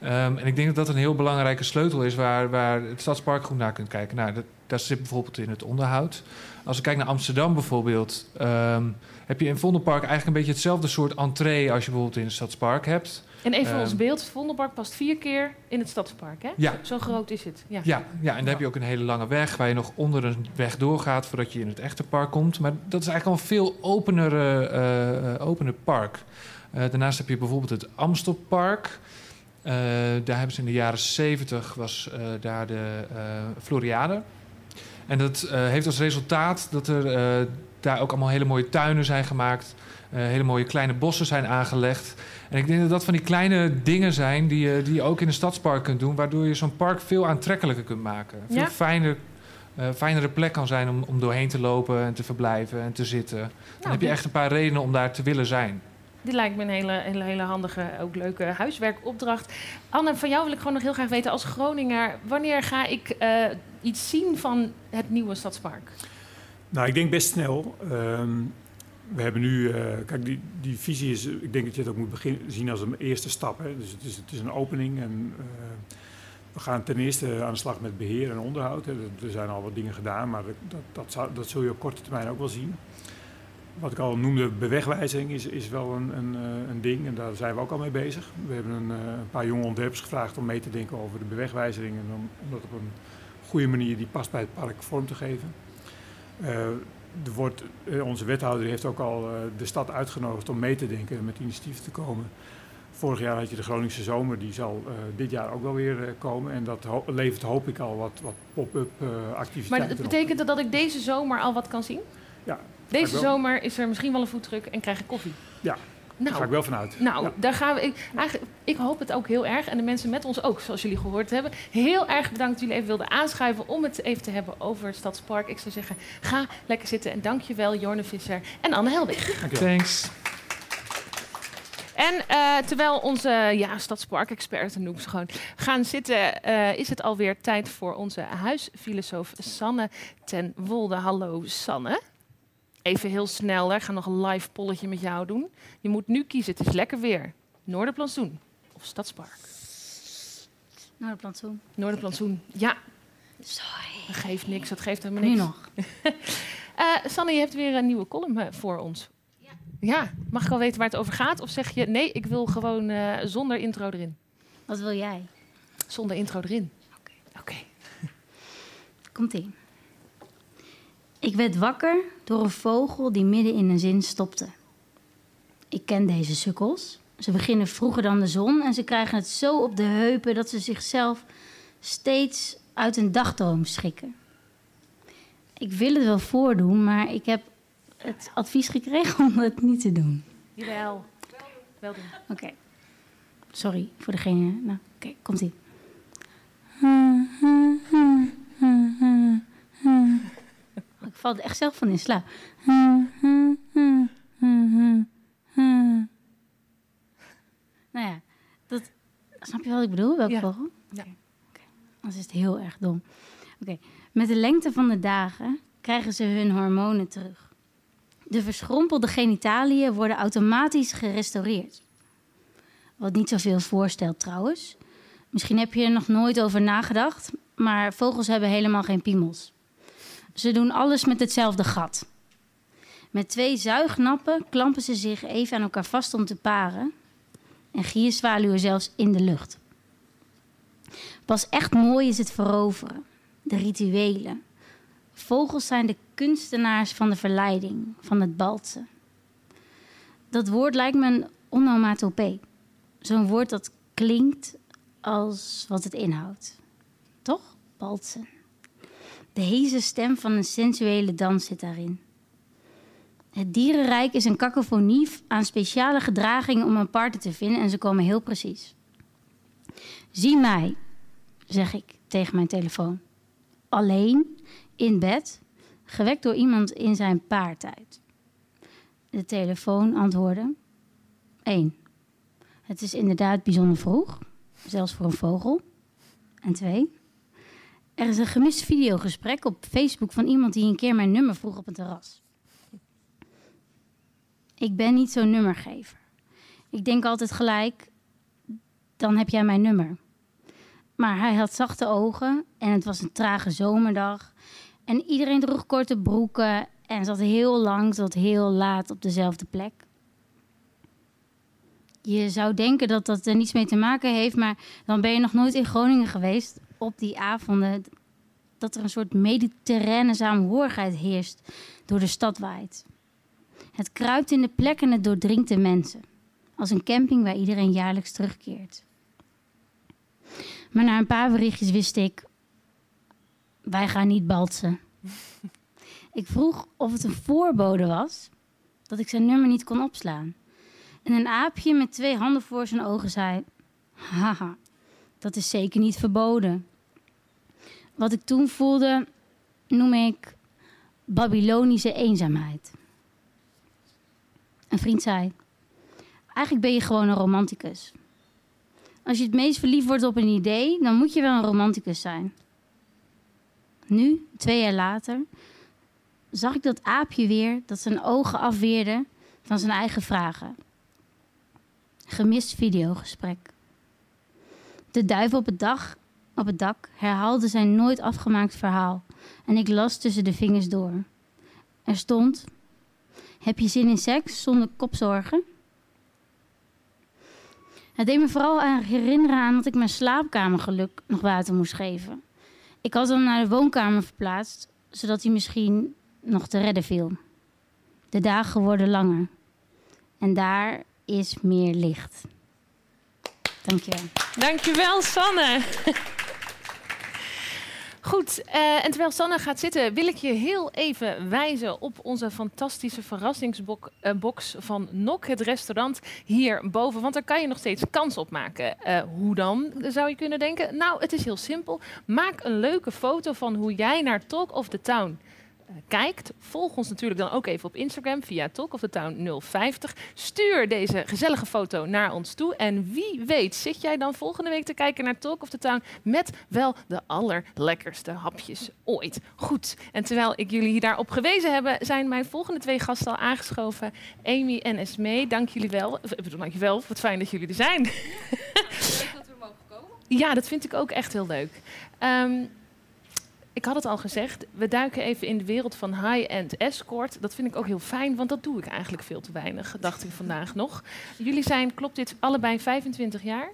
Ehm, en ik denk dat dat een heel belangrijke sleutel is waar, waar het Stadspark goed naar kunt kijken. Nou, dat, dat zit bijvoorbeeld in het onderhoud. Als ik kijk naar Amsterdam bijvoorbeeld, ehm, heb je in Vondelpark eigenlijk een beetje hetzelfde soort entree als je bijvoorbeeld in het Stadspark hebt. En even Ehm. ons beeld, Vondelpark past vier keer in het Stadspark, hè? Ja. Zo groot is het. Ja. Ja, ja, en dan heb je ook een hele lange weg waar je nog onder een weg doorgaat voordat je in het echte park komt. Maar dat is eigenlijk al een veel openere, eh, eh, opener park. Eh, daarnaast heb je bijvoorbeeld het Amstelpark. Daar hebben ze in de jaren 70 was daar de Floriade. En dat eh, heeft als resultaat dat er eh, daar ook allemaal hele mooie tuinen zijn gemaakt. eh, hele mooie kleine bossen zijn aangelegd. En ik denk dat dat van die kleine dingen zijn die je, die je ook in een stadspark kunt doen, waardoor je zo'n park veel aantrekkelijker kunt maken. Veel Ja. fijner, fijnere plek kan zijn om, om doorheen te lopen en te verblijven en te zitten. Dan Nou, heb je echt een paar redenen om daar te willen zijn. Dit lijkt me een hele, hele, hele handige, ook leuke huiswerkopdracht. Anne, van jou wil ik gewoon nog heel graag weten als Groninger... wanneer ga ik eh, iets zien van het nieuwe Stadspark? Nou, ik denk best snel. Ehm, we hebben nu, eh, kijk, die, die visie is, ik denk dat je het ook moet begin, zien als een eerste stap. Hè. Dus het is, het is een opening en eh, we gaan ten eerste aan de slag met beheer en onderhoud. Hè. Er- zijn al wat dingen gedaan, maar dat, dat, dat, dat zul je op korte termijn ook wel zien. Wat ik al noemde, bewegwijzering is, is wel een, een, eh, een ding en daar zijn we ook al mee bezig. We hebben een, eh, een paar jonge ontwerpers gevraagd om mee te denken over de bewegwijzering en om, om dat op een goede manier die past bij het park vorm te geven. Eh, er wordt, onze wethouder heeft ook al de stad uitgenodigd om mee te denken en met initiatieven te komen. Vorig jaar had je de Groningse zomer, die zal dit jaar ook wel weer komen. En dat ho- levert hoop ik al wat, wat pop-up Maar activiteiten het op. betekent dat dat ik deze zomer al wat kan zien? Ja, Deze zomer is er misschien wel een voetdruk en krijg ik koffie. Ja, Daar Nou, ga ik wel vanuit. Nou, Ja. daar gaan we. Ik, eigenlijk, ik hoop het ook heel erg. En de mensen met ons ook, zoals jullie gehoord hebben. Heel erg bedankt dat jullie even wilden aanschuiven om het even te hebben over het Stadspark. Ik zou zeggen, ga lekker zitten. En dankjewel Jorne Visser en Anne Helwig. Dankjewel. Thanks. En eh, terwijl onze ja, Stadspark-experten noem ze gewoon gaan zitten, eh, is het alweer tijd voor onze huisfilosoof Sanne ten Wolde. Hallo Sanne. Even heel snel, hè. ik ga nog een live polletje met jou doen. Je moet nu kiezen, het is lekker weer. Noorderplantsoen of Stadspark? Nou, de plantsoen. Noorderplantsoen, ja. Sorry. Dat geeft niks, dat geeft helemaal Nu niks. nog. Eh, Sanne, je hebt weer een nieuwe column eh, voor ons. Ja. ja. Mag ik al weten waar het over gaat? Of zeg je, nee, ik wil gewoon eh, zonder intro erin? Wat wil jij? Zonder intro erin. Oké. Komt-ie. Ik werd wakker door een vogel die midden in een zin stopte. Ik ken deze sukkels. Ze beginnen vroeger dan de zon en ze krijgen het zo op de heupen dat ze zichzelf steeds uit een dagdroom schrikken. Ik wil het wel voordoen, maar ik heb het advies gekregen om het niet te doen. Jawel. Wel doen. Oké. Sorry voor degene. Nou, oké, komt ie. Val er echt zelf van in slaap. Nou ja, dat, snap je wat ik bedoel? Welke Ja. vogel? Ja. Anders is het heel erg dom. Oké, met de lengte van de dagen krijgen ze hun hormonen terug. De verschrompelde genitaliën worden automatisch gerestaureerd. Wat niet zoveel voorstelt trouwens. Misschien heb je er nog nooit over nagedacht, maar vogels hebben helemaal geen piemels. Ze doen alles met hetzelfde gat. Met twee zuignappen klampen ze zich even aan elkaar vast om te paren. En gierzwaluwen zelfs in de lucht. Pas echt mooi is het veroveren, de rituelen. Vogels zijn de kunstenaars van de verleiding, van het balsen. Dat woord lijkt me een onomatopee. Zo'n woord dat klinkt als wat het inhoudt. Toch? Balsen. De heze stem van een sensuele dans zit daarin. Het dierenrijk is een kakofonie aan speciale gedragingen om een partner te vinden en ze komen heel precies. Zie mij, zeg ik tegen mijn telefoon. Alleen, in bed, gewekt door iemand in zijn paartijd. De telefoon antwoordde: 1. Het is inderdaad bijzonder vroeg, zelfs voor een vogel. En 2. Er is een gemist videogesprek op Facebook van iemand die een keer mijn nummer vroeg op een terras. Ik ben niet zo'n nummergever. Ik denk altijd gelijk, dan heb jij mijn nummer. Maar hij had zachte ogen en het was een trage zomerdag. En iedereen droeg korte broeken en zat heel lang tot heel laat op dezelfde plek. Je zou denken dat dat er niets mee te maken heeft, maar dan ben je nog nooit in Groningen geweest op die avonden dat er een soort mediterrane saamhorigheid heerst door de stad waait. Het kruipt in de plek en het doordringt de mensen. Als een camping waar iedereen jaarlijks terugkeert. Maar na een paar berichtjes wist ik... Wij gaan niet balsen. ik vroeg of het een voorbode was... dat ik zijn nummer niet kon opslaan. En een aapje met twee handen voor zijn ogen zei... Haha, dat is zeker niet verboden. Wat ik toen voelde, noem ik Babylonische eenzaamheid. Een vriend zei: Eigenlijk ben je gewoon een romanticus. Als je het meest verliefd wordt op een idee, dan moet je wel een romanticus zijn. Nu, twee jaar later, zag ik dat aapje weer dat zijn ogen afweerde van zijn eigen vragen. Gemist videogesprek. De duif op het, dag, op het dak herhaalde zijn nooit afgemaakt verhaal en ik las tussen de vingers door. Er stond: Heb je zin in seks zonder kopzorgen? Het deed me vooral aan herinneren aan dat ik mijn slaapkamergeluk nog water moest geven. Ik had hem naar de woonkamer verplaatst, zodat hij misschien nog te redden viel. De dagen worden langer. En daar is meer licht. Dankjewel. Dankjewel, Sanne. Goed, eh, en terwijl Sanne gaat zitten, wil ik je heel even wijzen op onze fantastische verrassingsbox van Nok, het restaurant hierboven. Want daar kan je nog steeds kans op maken. Eh, hoe dan, zou je kunnen denken? Nou, het is heel simpel. Maak een leuke foto van hoe jij naar Talk of the Town eh, kijkt. Volg ons natuurlijk dan ook even op Instagram via Talk of the Town 050. Stuur deze gezellige foto naar ons toe. En wie weet zit jij dan volgende week te kijken naar Talk of the Town met wel de allerlekkerste hapjes ooit. Goed, en terwijl ik jullie daarop gewezen heb, zijn mijn volgende twee gasten al aangeschoven. Amy en Esmee, dank jullie wel. Ik bedoel, dank je wel. Wat fijn dat jullie er zijn. Leuk dat we mogen komen. Ja, dat vind ik ook echt heel leuk. Ehm, ik had het al gezegd, we duiken even in de wereld van high-end escort. Dat vind ik ook heel fijn, want dat doe ik eigenlijk veel te weinig, dacht ik vandaag nog. Jullie zijn, klopt dit, allebei 25 jaar?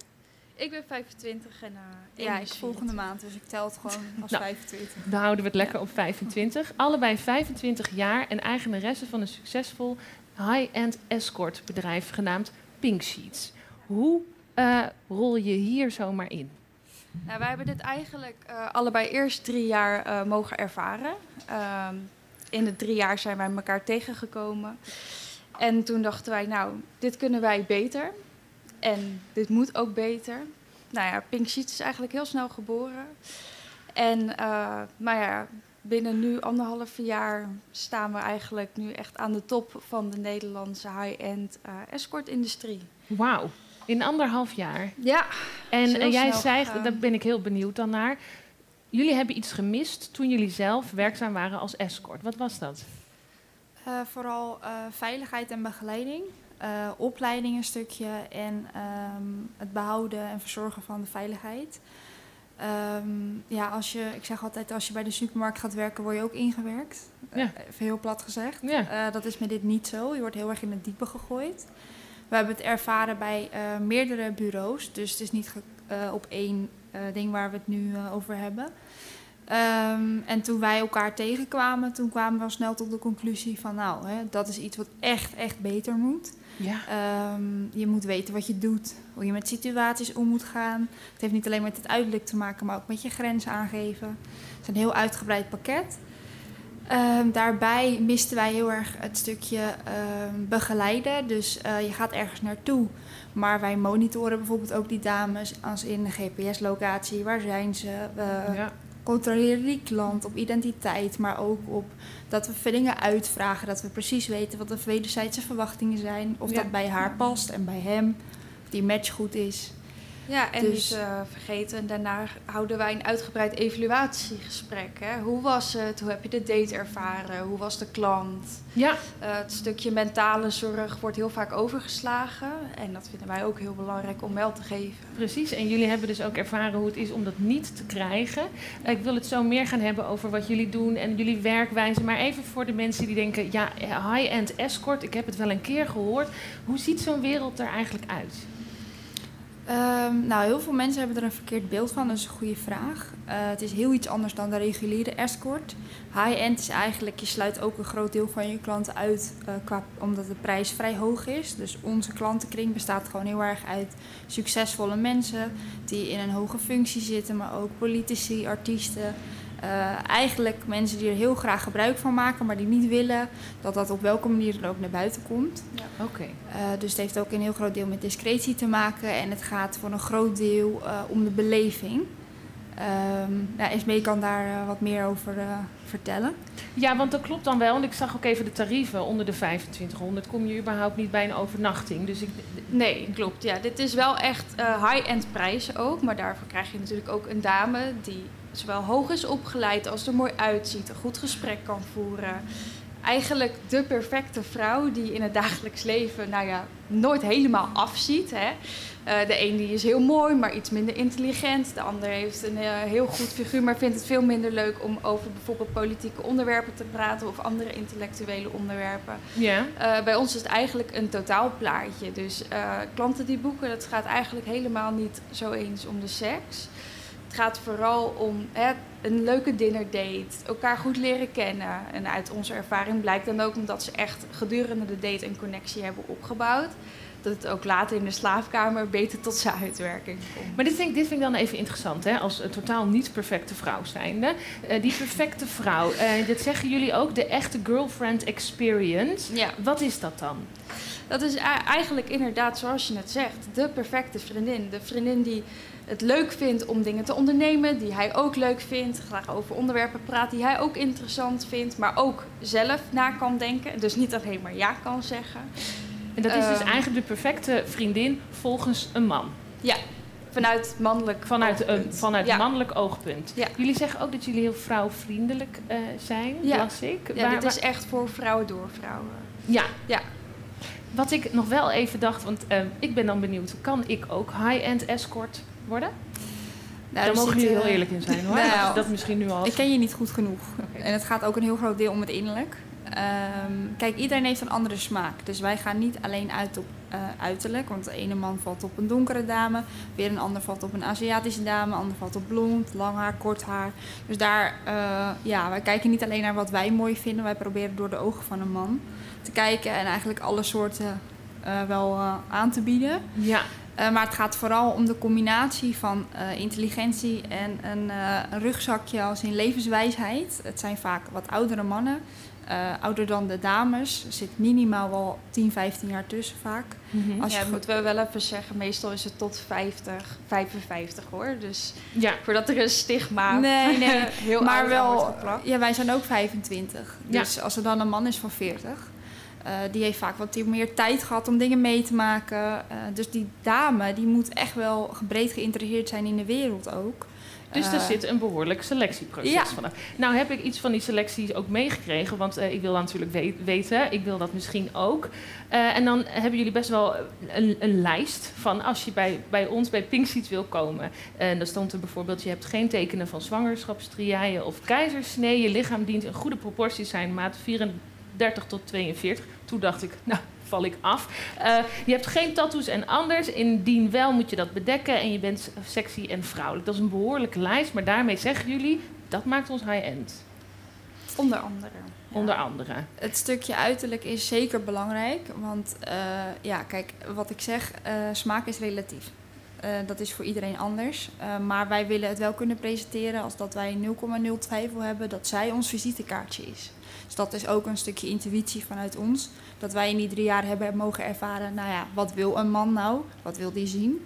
Ik ben 25 en uh, Ja, ik volgende maand, dus ik tel het gewoon als Nou. 25. Dan houden we het lekker op 25. Allebei 25 jaar en eigenaresse van een succesvol high-end escort bedrijf genaamd Pink Sheets. Hoe eh, rol je hier zomaar in? Nou, wij hebben dit eigenlijk eh, allebei eerst drie jaar eh, mogen ervaren. Ehm, in de drie jaar zijn wij elkaar tegengekomen. En toen dachten wij, nou, dit kunnen wij beter. En dit moet ook beter. Nou ja, Pink Sheets is eigenlijk heel snel geboren. En uh, maar ja, binnen nu anderhalf jaar staan we eigenlijk nu echt aan de top van de Nederlandse high-end escort-industrie. Wauw, in anderhalf jaar. Ja. En, en jij zei, gegaan. daar ben ik heel benieuwd dan naar. Jullie hebben iets gemist toen jullie zelf werkzaam waren als escort. Wat was dat? Uh, vooral uh, veiligheid en begeleiding. Uh, opleiding een stukje en um, het behouden en verzorgen van de veiligheid. Um, ja, als je, ik zeg altijd, als je bij de supermarkt gaat werken, word je ook ingewerkt. Ja. Even heel plat gezegd. Ja. dat is met dit niet zo. Je wordt heel erg in het diepe gegooid. We hebben het ervaren bij meerdere bureaus. Dus het is niet op één ding waar we het nu over hebben. Um, en toen wij elkaar tegenkwamen, toen kwamen we al snel tot de conclusie van, nou, hè, dat is iets wat echt, echt beter moet. Ja. Um, je moet weten wat je doet, hoe je met situaties om moet gaan. Het heeft niet alleen met het uiterlijk te maken, maar ook met je grenzen aangeven. Het is een heel uitgebreid pakket. Um, daarbij misten wij heel erg het stukje begeleiden. Dus uh, je gaat ergens naartoe, maar wij monitoren bijvoorbeeld ook die dames als in een GPS-locatie. Waar zijn ze? Ja controleren die klant op identiteit, maar ook op dat we dingen uitvragen, dat we precies weten wat de wederzijdse verwachtingen zijn, of Ja. dat bij haar past en bij hem, of die match goed is. Ja, en Dus- niet uh, vergeten, daarna houden wij een uitgebreid evaluatiegesprek. Hè? Hoe was het? Hoe heb je de date ervaren? Hoe was de klant? Ja, Uh, het stukje mentale zorg wordt heel vaak overgeslagen. En dat vinden wij ook heel belangrijk om wel te geven. precies. En jullie hebben dus ook ervaren hoe het is om dat niet te krijgen. Eh, ik wil het zo meer gaan hebben over wat jullie doen en jullie werkwijze. Maar even voor de mensen die denken, ja, high-end escort, ik heb het wel een keer gehoord. Hoe ziet zo'n wereld er eigenlijk uit? Ehm, nou, heel veel mensen hebben er een verkeerd beeld van. Dat is een goede vraag. Eh, het is heel iets anders dan de reguliere escort. High-end is eigenlijk, je sluit ook een groot deel van je klanten uit, qua, omdat de prijs vrij hoog is. Dus onze klantenkring bestaat gewoon heel erg uit succesvolle mensen die in een hoge functie zitten, maar ook politici, artiesten. Eh, eigenlijk mensen die er heel graag gebruik van maken, maar die niet willen dat dat op welke manier dan ook naar buiten komt. Oké. Uh, dus het heeft ook een heel groot deel met discretie te maken. En het gaat voor een groot deel uh, om de beleving. Um, nou, Esmee kan daar wat meer over vertellen. Ja, want dat klopt dan wel. Want ik zag ook even de tarieven onder de 2500. Kom je überhaupt niet bij een overnachting. Dus ik, Nee, klopt. Ja, dit is wel echt high-end prijzen ook. Maar daarvoor krijg je natuurlijk ook een dame die zowel hoog is opgeleid als er mooi uitziet, een goed gesprek kan voeren. Eigenlijk de perfecte vrouw die in het dagelijks leven, nou ja, nooit helemaal afziet. Hè. Uh, de een die is heel mooi, maar iets minder intelligent. De ander heeft een uh, heel goed figuur, maar vindt het veel minder leuk om over bijvoorbeeld politieke onderwerpen te praten of andere intellectuele onderwerpen. Ja. Uh, bij ons is het eigenlijk een totaalplaatje. Dus klanten die boeken, dat gaat eigenlijk helemaal niet zo eens om de seks. Het gaat vooral om hè, een leuke dinnerdate, elkaar goed leren kennen. En uit onze ervaring blijkt dan ook omdat ze echt gedurende de date een connectie hebben opgebouwd. Dat het ook later in de slaapkamer beter tot zijn uitwerking komt. Maar dit vind, ik, dit vind ik dan even interessant, hè? als een totaal niet perfecte vrouw zijnde. Uh, die perfecte vrouw, uh, dat zeggen jullie ook, de echte girlfriend experience. Ja. Wat is dat dan? Dat is eigenlijk inderdaad, zoals je net zegt, de perfecte vriendin. De vriendin die het leuk vindt om dingen te ondernemen, die hij ook leuk vindt, graag over onderwerpen praat die hij ook interessant vindt, maar ook zelf na kan denken. Dus niet alleen maar ja kan zeggen. En dat is dus Ehm, eigenlijk de perfecte vriendin volgens een man. Ja, vanuit mannelijk Vanuit, een, oogpunt. vanuit ja. mannelijk oogpunt. Ja. Jullie zeggen ook dat jullie heel vrouwvriendelijk uh, zijn, Ja. las ik. Ja, Waar- dit is echt voor vrouwen door vrouwen. Ja. Ja. Wat ik nog wel even dacht, want uh, ik ben dan benieuwd, kan ik ook high-end escort worden? Nou, Daar mogen jullie zitten- heel eerlijk in zijn hoor. Nou, dat misschien nu al. Ik ken je niet goed genoeg. En het gaat ook een heel groot deel om het innerlijk. Ehm, kijk, iedereen heeft een andere smaak. Dus wij gaan niet alleen uit op eh, uiterlijk. Want de ene man valt op een donkere dame. Weer een ander valt op een Aziatische dame. Ander valt op blond, lang haar, kort haar. Dus daar, eh, ja, wij kijken niet alleen naar wat wij mooi vinden. Wij proberen door de ogen van een man te kijken. En eigenlijk alle soorten eh, wel aan te bieden. Ja. Maar het gaat vooral om de combinatie van intelligentie en een, een rugzakje als in levenswijsheid. Het zijn vaak wat oudere mannen, eh, ouder dan de dames. Er zit minimaal wel 10, 15 jaar tussen vaak. Mhm. Als ja, je moeten we wel even zeggen. Meestal is het tot 50, 55 hoor. Dus Ja. voordat er een stigma Nee, nee. heel maar wel, ja, wij zijn ook 25. Ja. Dus als er dan een man is van 40, eh, die heeft vaak wat meer tijd gehad om dingen mee te maken. Eh, dus die dame, die moet echt wel breed geïnteresseerd zijn in de wereld ook. Dus er Eh, zit een behoorlijk selectieproces Ja. vanaf. Nou heb ik iets van die selecties ook meegekregen, want eh, ik wil natuurlijk we- weten, ik wil dat misschien ook. Eh, en dan hebben jullie best wel een, een lijst van als je bij, bij ons bij Pink wil komen. En dan stond er bijvoorbeeld, je hebt geen tekenen van zwangerschapstriaien of keizersnee. Je lichaam dient in goede proporties zijn, maat 34 tot 42. Toen dacht ik, nou val ik af. Eh, je hebt geen tattoos en anders. Indien wel moet je dat bedekken en je bent sexy en vrouwelijk. Dat is een behoorlijke lijst, maar daarmee zeggen jullie, dat maakt ons high-end. Onder andere. Onder andere. Het stukje uiterlijk is zeker belangrijk. Want eh, ja, kijk, wat ik zeg, eh, smaak is relatief. Eh, dat is voor iedereen anders. Eh, maar wij willen het wel kunnen presenteren als dat wij 0,0 twijfel hebben dat zij ons visitekaartje is. Dus dat is ook een stukje intuïtie vanuit ons. Dat wij in die drie jaar hebben mogen ervaren, nou ja, wat wil een man nou? Wat wil die zien?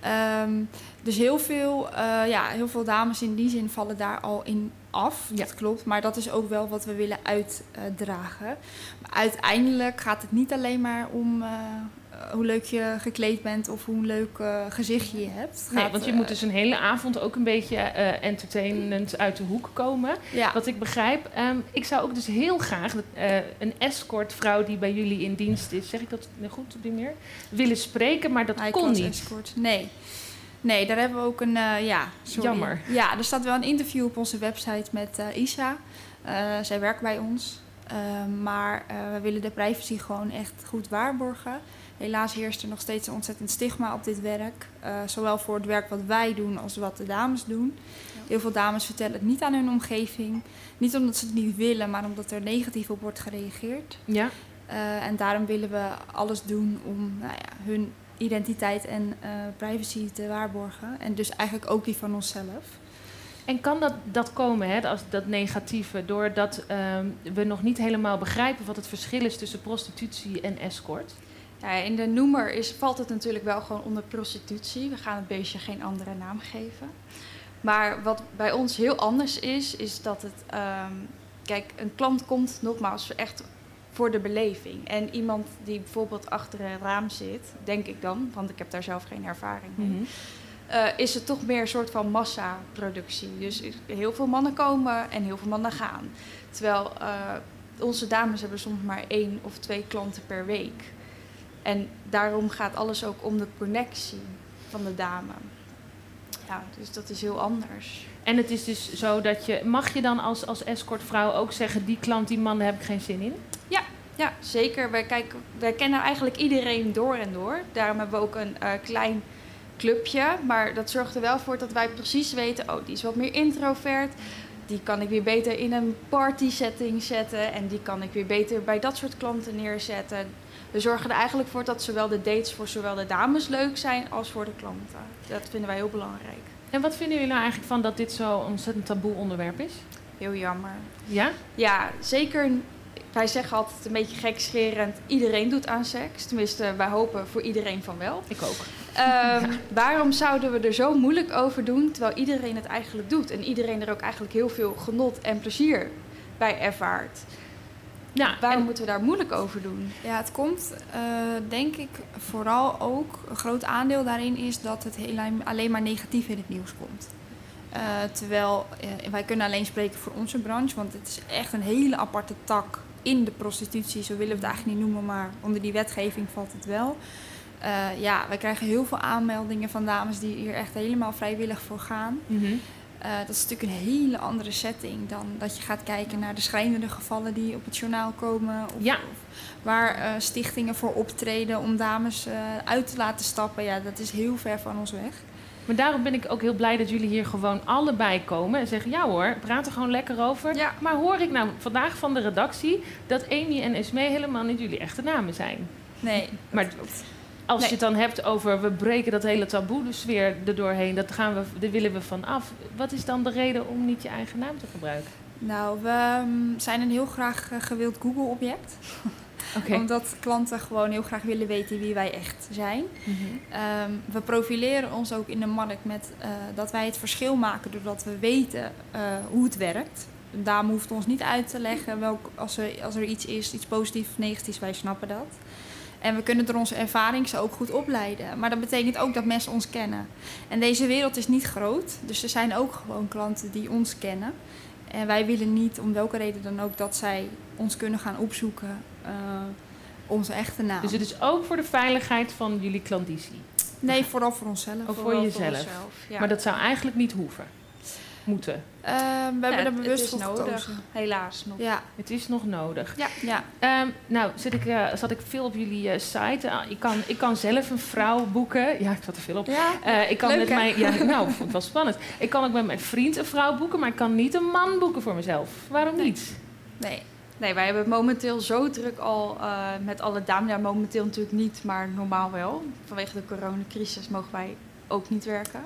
Ehm, dus heel veel, eh, ja, heel veel dames in die zin vallen daar al in af. Dat klopt. Maar dat is ook wel wat we willen uitdragen. Uiteindelijk gaat het niet alleen maar om hoe leuk je gekleed bent of hoe een leuk eh, gezichtje je hebt. Nee, gaat, want je eh, moet dus een hele avond ook een beetje eh entertainend uit de hoek komen. Ja. Wat ik begrijp. Ehm, ik zou ook dus heel graag eh, een escortvrouw die bij jullie in dienst is, zeg ik dat goed op die manier, willen spreken, maar dat kon niet. Escort. Nee. Nee, daar hebben we ook een, eh, ja, sorry. Jammer. Ja, er staat wel een interview op onze website met eh, Isa. Eh, zij werkt bij ons. Eh, maar eh, we willen de privacy gewoon echt goed waarborgen. Helaas heerst er nog steeds een ontzettend stigma op dit werk. Eh, zowel voor het werk wat wij doen als wat de dames doen. Heel veel dames vertellen het niet aan hun omgeving. Niet omdat ze het niet willen, maar omdat er negatief op wordt gereageerd. Ja. Eh, en daarom willen we alles doen om nou ja, hun identiteit en privacy te waarborgen. En dus eigenlijk ook die van onszelf. En kan dat, dat komen, hè, als dat negatieve, doordat ehm, we nog niet helemaal begrijpen wat het verschil is tussen prostitutie en escort? Ja, in de noemer is, valt het natuurlijk wel gewoon onder prostitutie. We gaan het beestje geen andere naam geven. Maar wat bij ons heel anders is, is dat het... ehm, kijk, een klant komt nogmaals echt voor de beleving. En iemand die bijvoorbeeld achter een raam zit, denk ik dan, want ik heb daar zelf geen ervaring mee... Mhm. Eh, is het toch meer een soort van massaproductie. Dus heel veel mannen komen en heel veel mannen gaan. Terwijl eh, onze dames hebben soms maar één of twee klanten per week. En daarom gaat alles ook om de connectie van de dame. Ja, dus dat is heel anders. En het is dus zo dat je, mag je dan als, als escortvrouw ook zeggen, die klant, die man, daar heb ik geen zin in? Ja, ja zeker. Wij, kijken, wij kennen eigenlijk iedereen door en door. Daarom hebben we ook een eh, klein clubje. Maar dat zorgt er wel voor dat wij precies weten... oh, die is wat meer introvert. Die kan ik weer beter in een party setting zetten. En die kan ik weer beter bij dat soort klanten neerzetten. We zorgen er eigenlijk voor dat zowel de dates voor zowel de dames leuk zijn... als voor de klanten. Dat vinden wij heel belangrijk. En wat vinden jullie nou eigenlijk van dat dit zo'n ontzettend taboe onderwerp is? Heel jammer. Ja? Ja, zeker. Wij zeggen altijd een beetje gekscherend, iedereen doet aan seks. Tenminste, wij hopen voor iedereen van wel. Ik ook. Ehm, Waarom zouden we er zo moeilijk over doen, terwijl iedereen het eigenlijk doet? En iedereen er ook eigenlijk heel veel genot en plezier bij ervaart. Ja, Waarom moeten we daar moeilijk over doen? Ja, het komt eh, denk ik vooral ook een groot aandeel daarin is dat het heel, alleen maar negatief in het nieuws komt. Eh, terwijl eh, wij kunnen alleen spreken voor onze branche, want het is echt een hele aparte tak in de prostitutie. Zo willen we het eigenlijk niet noemen, maar onder die wetgeving valt het wel. Eh, ja, wij krijgen heel veel aanmeldingen van dames die hier echt helemaal vrijwillig voor gaan. Mhm. Eh, dat is natuurlijk een hele andere setting dan dat je gaat kijken naar de schrijnende gevallen die op het journaal komen. Of, Ja. of waar eh, stichtingen voor optreden om dames uit te laten stappen. Ja, dat is heel ver van ons weg. Maar daarom ben ik ook heel blij dat jullie hier gewoon allebei komen en zeggen: ja hoor, praat er gewoon lekker over. Ja. Maar hoor ik nou vandaag van de redactie dat Amy en Esmee helemaal niet jullie echte namen zijn? Nee, Maar als Nee. je het dan hebt over we breken dat hele taboe de sfeer er doorheen, dat gaan we, daar willen we van af. Wat is dan de reden om niet je eigen naam te gebruiken? Nou, we mm, zijn een heel graag eh, gewild Google-object. Omdat klanten gewoon heel graag willen weten wie wij echt zijn. Mhm. Ehm, we profileren ons ook in de markt met eh, dat wij het verschil maken doordat we weten eh, hoe het werkt. Dame hoeft ons niet uit te leggen welk, als, er, als er iets is, iets positiefs of negatiefs, wij snappen dat. En we kunnen door onze ervaring ze ook goed opleiden. Maar dat betekent ook dat mensen ons kennen. En deze wereld is niet groot, dus er zijn ook gewoon klanten die ons kennen. En wij willen niet, om welke reden dan ook, dat zij ons kunnen gaan opzoeken. eh, onze echte naam. Dus het is ook voor de veiligheid van jullie klandizie. Nee, vooral voor onszelf. Ook voor jezelf. onszelf, ja. Maar dat zou eigenlijk niet hoeven. Moeten. Ehm, we hebben er het bewust voor nodig. gekozen. Helaas nog. Ja, Het is nog nodig. ja, ja. Ehm, nou, zit ik, eh, zat ik veel op jullie eh, site. Ah, ik, kan, ik kan zelf een vrouw boeken. Ja, ik zat er veel op. ja. Eh, ik kan Leuk, met hè? mijn, ja, nou, vond ik wel spannend. Ik kan ook met mijn vriend een vrouw boeken, maar ik kan niet een man boeken voor mezelf. Waarom niet? Nee. Nee, wij hebben het momenteel zo druk al eh, met alle dames. Ja, momenteel natuurlijk niet, maar normaal wel. Vanwege de coronacrisis mogen wij ook niet werken.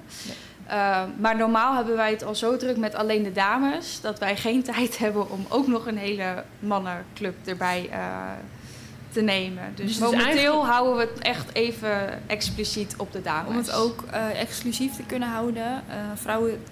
Eh, maar normaal hebben wij het al zo druk met alleen de dames... dat wij geen tijd hebben om ook nog een hele mannenclub erbij eh, te nemen. Dus, Dus momenteel eigenlijk- houden we het echt even expliciet op de dames. Om het ook eh, exclusief te kunnen houden. Vrouwen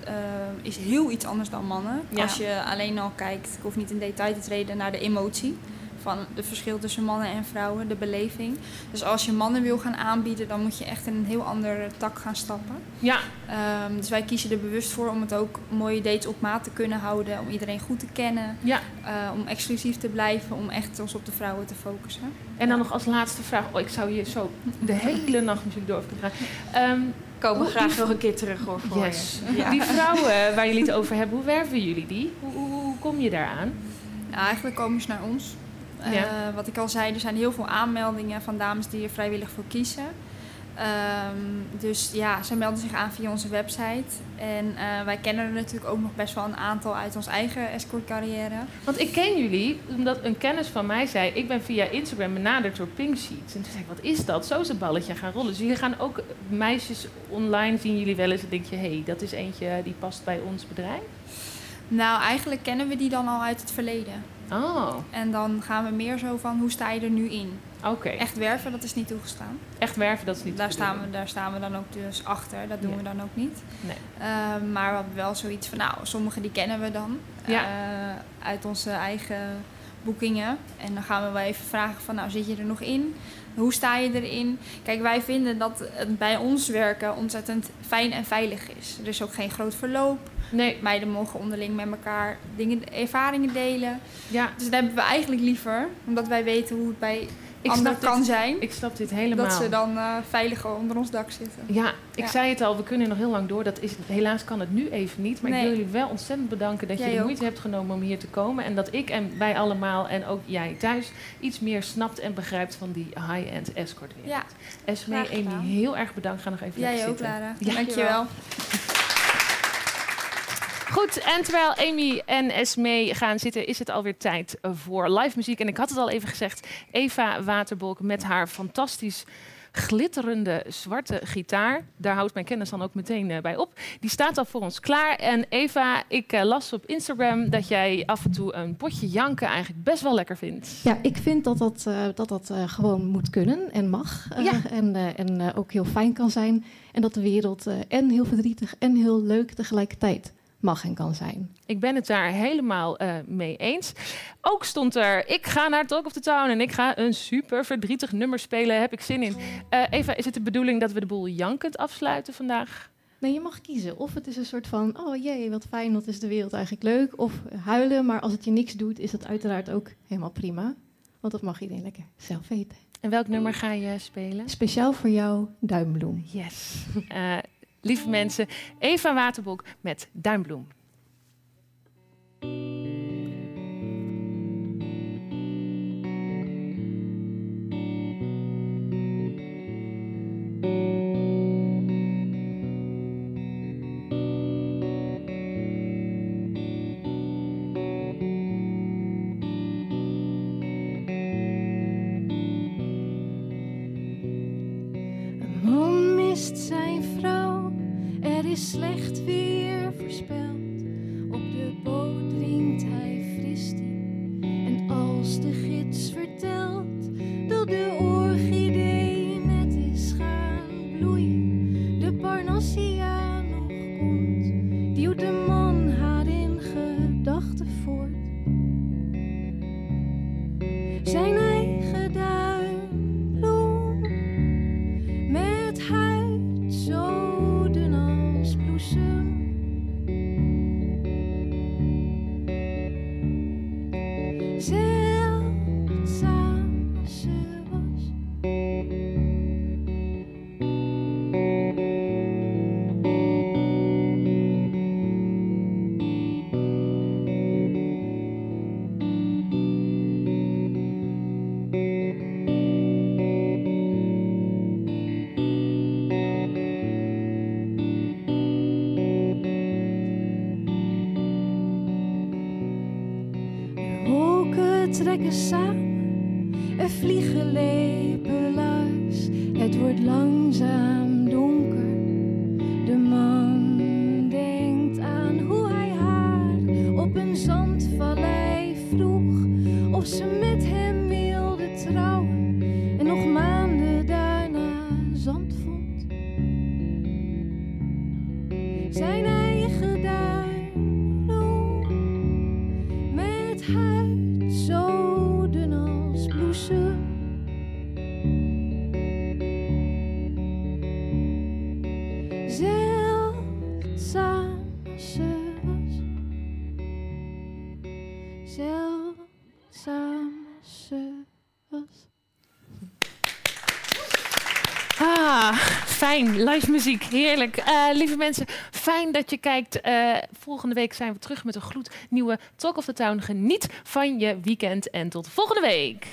is heel iets anders dan mannen. Ja. Als je alleen al kijkt, ik hoef niet in detail te treden, naar de emotie. Van het verschil tussen mannen en vrouwen, de beleving. Dus als je mannen wil gaan aanbieden, dan moet je echt in een heel andere tak gaan stappen. Ja, Ehm, dus wij kiezen er bewust voor om het ook mooie dates op maat te kunnen houden. Om iedereen goed te kennen. ja. eh, om exclusief te blijven. Om echt ons op de vrouwen te focussen. En dan nog als laatste vraag. Oh, ik zou hier zo de hele nacht misschien door kunnen gaan. Ehm, komen graag die- nog een keer terug hoor, voor yes. je. Ja. Die vrouwen waar jullie het over hebben, hoe werven jullie die? Hoe, hoe, hoe kom je daaraan? Ja, eigenlijk komen ze naar ons. Eh, Ja. Wat ik al zei, er zijn heel veel aanmeldingen van dames die er vrijwillig voor kiezen. Ehm, dus ja, ze melden zich aan via onze website. En eh, wij kennen er natuurlijk ook nog best wel een aantal uit onze eigen escortcarrière. Want ik ken jullie omdat een kennis van mij zei... ik ben via Instagram benaderd door Pink Sheets. En toen zei ik, wat is dat? Zo is het balletje gaan rollen. Dus jullie gaan ook meisjes online zien jullie wel eens... en denk je, hé, hey, dat is eentje die past bij ons bedrijf? Nou, eigenlijk kennen we die dan al uit het verleden. Oh, En dan gaan we meer zo van, hoe sta je er nu in? oké. Echt werven, dat is niet toegestaan. Echt werven, dat is niet Daar de staan, we, daar staan we dan ook dus achter. Dat doen Ja. we dan ook niet. Nee. Ehm, maar we hebben wel zoiets van, nou, sommige die kennen we dan. Ja. eh, uit onze eigen boekingen. En dan gaan we wel even vragen van, nou, zit je er nog in? Hoe sta je erin? Kijk, wij vinden dat het bij ons werken ontzettend fijn en veilig is. Er is ook geen groot verloop. Nee, Meiden mogen onderling met elkaar dingen, ervaringen delen. ja, Dus dat hebben we eigenlijk liever. Omdat wij weten hoe het bij snap, kan dit, zijn. ik snap dit helemaal. Dat ze dan eh, veiliger onder ons dak zitten. Ja, ik Ja. zei het al, we kunnen nog heel lang door. Dat is, helaas kan het nu even niet. Maar ik wil jullie wel ontzettend bedanken dat je Jij de ook. moeite hebt genomen om hier te komen. En dat ik en wij allemaal en ook jij thuis iets meer snapt en begrijpt van die high-end escort wereld. Ja, Esmee, gedaan. Amy, heel erg bedankt. Ga nog even jij lekker ook, zitten. Lara. Ja. Dankjewel. Goed, en terwijl Amy en Esmee gaan zitten, is het alweer tijd voor live muziek. En ik had het al even gezegd, Eva Waterbolk met haar fantastisch glitterende zwarte gitaar. Daar houdt mijn kennis dan ook meteen eh, bij op. Die staat al voor ons klaar. En Eva, ik eh, las op Instagram dat jij af en toe een potje janken eigenlijk best wel lekker vindt. Ja, ik vind dat dat, eh, dat, dat gewoon moet kunnen en mag. Ja. En, en ook heel fijn kan zijn. En dat de wereld en heel verdrietig en heel leuk tegelijkertijd mag en kan zijn. Ik ben het daar helemaal eh, mee eens. Ook stond er, ik ga naar Talk of the Town en ik ga een super verdrietig nummer spelen. Heb ik zin in. Eh, Eva, is het de bedoeling dat we de boel jankend afsluiten vandaag? Nee, je mag kiezen. Of het is een soort van, oh jee, wat fijn, wat is de wereld eigenlijk leuk. Of huilen, maar als het je niks doet, is dat uiteraard ook helemaal prima. Want dat mag iedereen lekker zelf weten. En welk nummer ga je spelen? Speciaal voor jou, Duimbloem. Yes. Uh, lieve mensen, Eva Waterbok met Duimbloem. Live muziek. Heerlijk. Uh, lieve mensen, fijn dat je kijkt. Uh, volgende week zijn we terug met een gloednieuwe Talk of the Town. Geniet van je weekend en tot volgende week.